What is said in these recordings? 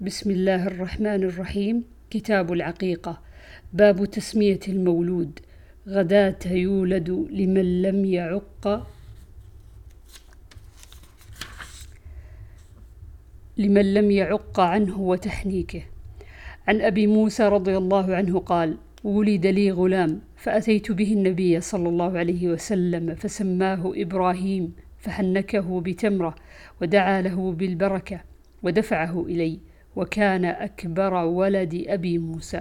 بسم الله الرحمن الرحيم. كتاب العقيقة. باب تسمية المولود. غداة يولد لمن لم يعق. لمن لم يعق عنه وتحنيكه. عن أبي موسى رضي الله عنه قال ولد لي غلام فأتيت به النبي صلى الله عليه وسلم فسماه إبراهيم فحنكه بتمرة ودعا له بالبركة ودفعه إلي. وكان أكبر ولد أبي موسى.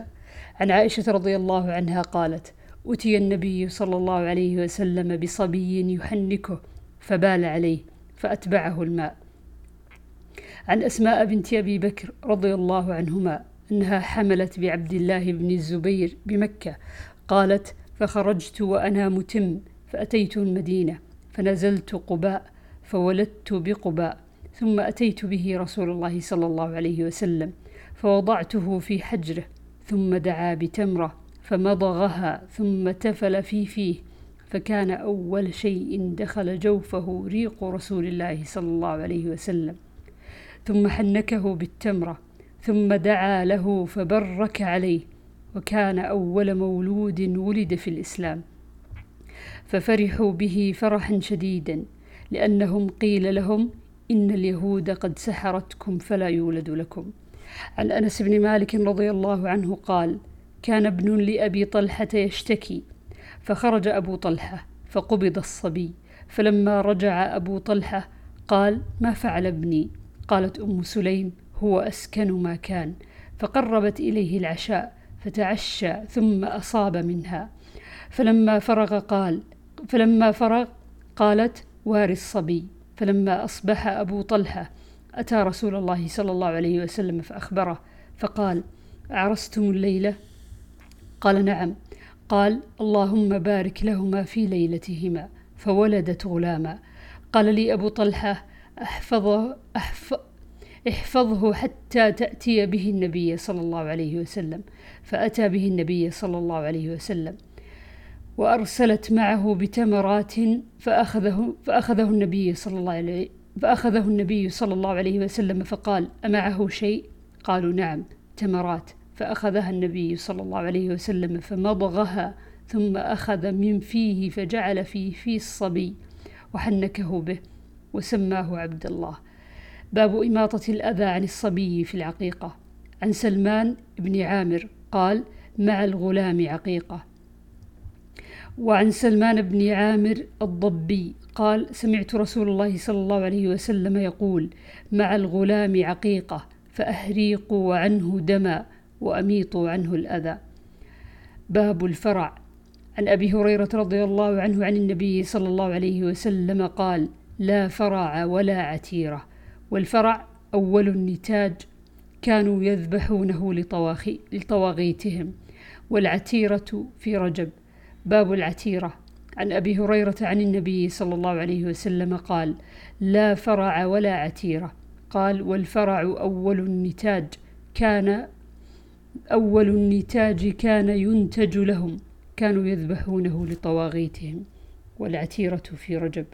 عن عائشة رضي الله عنها قالت أتي النبي صلى الله عليه وسلم بصبي يحنكه فبال عليه فأتبعه الماء. عن أسماء بنت أبي بكر رضي الله عنهما أنها حملت بعبد الله بن الزبير بمكة. قالت فخرجت وأنا متم فأتيت المدينة فنزلت قباء فولدت بقباء. ثم أتيت به رسول الله صلى الله عليه وسلم فوضعته في حجره ثم دعا بتمرة فمضغها ثم تفل في فيه فكان أول شيء دخل جوفه ريق رسول الله صلى الله عليه وسلم. ثم حنكه بالتمرة ثم دعا له فبرك عليه وكان أول مولود ولد في الإسلام. ففرحوا به فرحا شديدا لأنهم قيل لهم إن اليهود قد سحرتكم فلا يولد لكم. عن أنس بن مالك رضي الله عنه قال كان ابن لأبي طلحة يشتكي فخرج أبو طلحة فقبض الصبي فلما رجع أبو طلحة قال ما فعل ابني؟ قالت أم سليم هو أسكن ما كان. فقربت إليه العشاء فتعشى ثم أصاب منها. فلما فرغ قال فلما فرغ قالت واري الصبي فلما أصبح أبو طلحة أتى رسول الله صلى الله عليه وسلم فأخبره فقال أعرستم الليلة؟ قال نعم. قال اللهم بارك لهما في ليلتهما فولدت غلاما. قال لي أبو طلحة أحفظه, أحفظ احفظه حتى تأتي به النبي صلى الله عليه وسلم. فأتى به النبي صلى الله عليه وسلم. وأرسلت معه بتمرات فأخذه, فأخذه النبي صلى الله عليه فأخذه النبي صلى الله عليه وسلم فقال أمعه شيء؟ قالوا نعم تمرات. فأخذها النبي صلى الله عليه وسلم فمضغها ثم أخذ من فيه فجعل فيه في الصبي وحنكه به وسماه عبد الله. باب إماطة الأذى عن الصبي في العقيقة. عن سلمان بن عامر قال مع الغلام عقيقة. وعن سلمان بن عامر الضبي قال سمعت رسول الله صلى الله عليه وسلم يقول مع الغلام عقيقة فأهريقوا عنه دما وأميطوا عنه الأذى. باب الفرع. عن أبي هريرة رضي الله عنه عن النبي صلى الله عليه وسلم قال لا فرع ولا عتيرة. والفرع أول النتاج كانوا يذبحونه لطواغيتهم والعتيرة في رجب. باب العتيرة. عن أبي هريرة عن النبي صلى الله عليه وسلم قال لا فرع ولا عتيرة. قال والفرع أول النتاج كان أول النتاج كان ينتج لهم. كانوا يذبحونه لطواغيتهم. والعتيرة في رجب.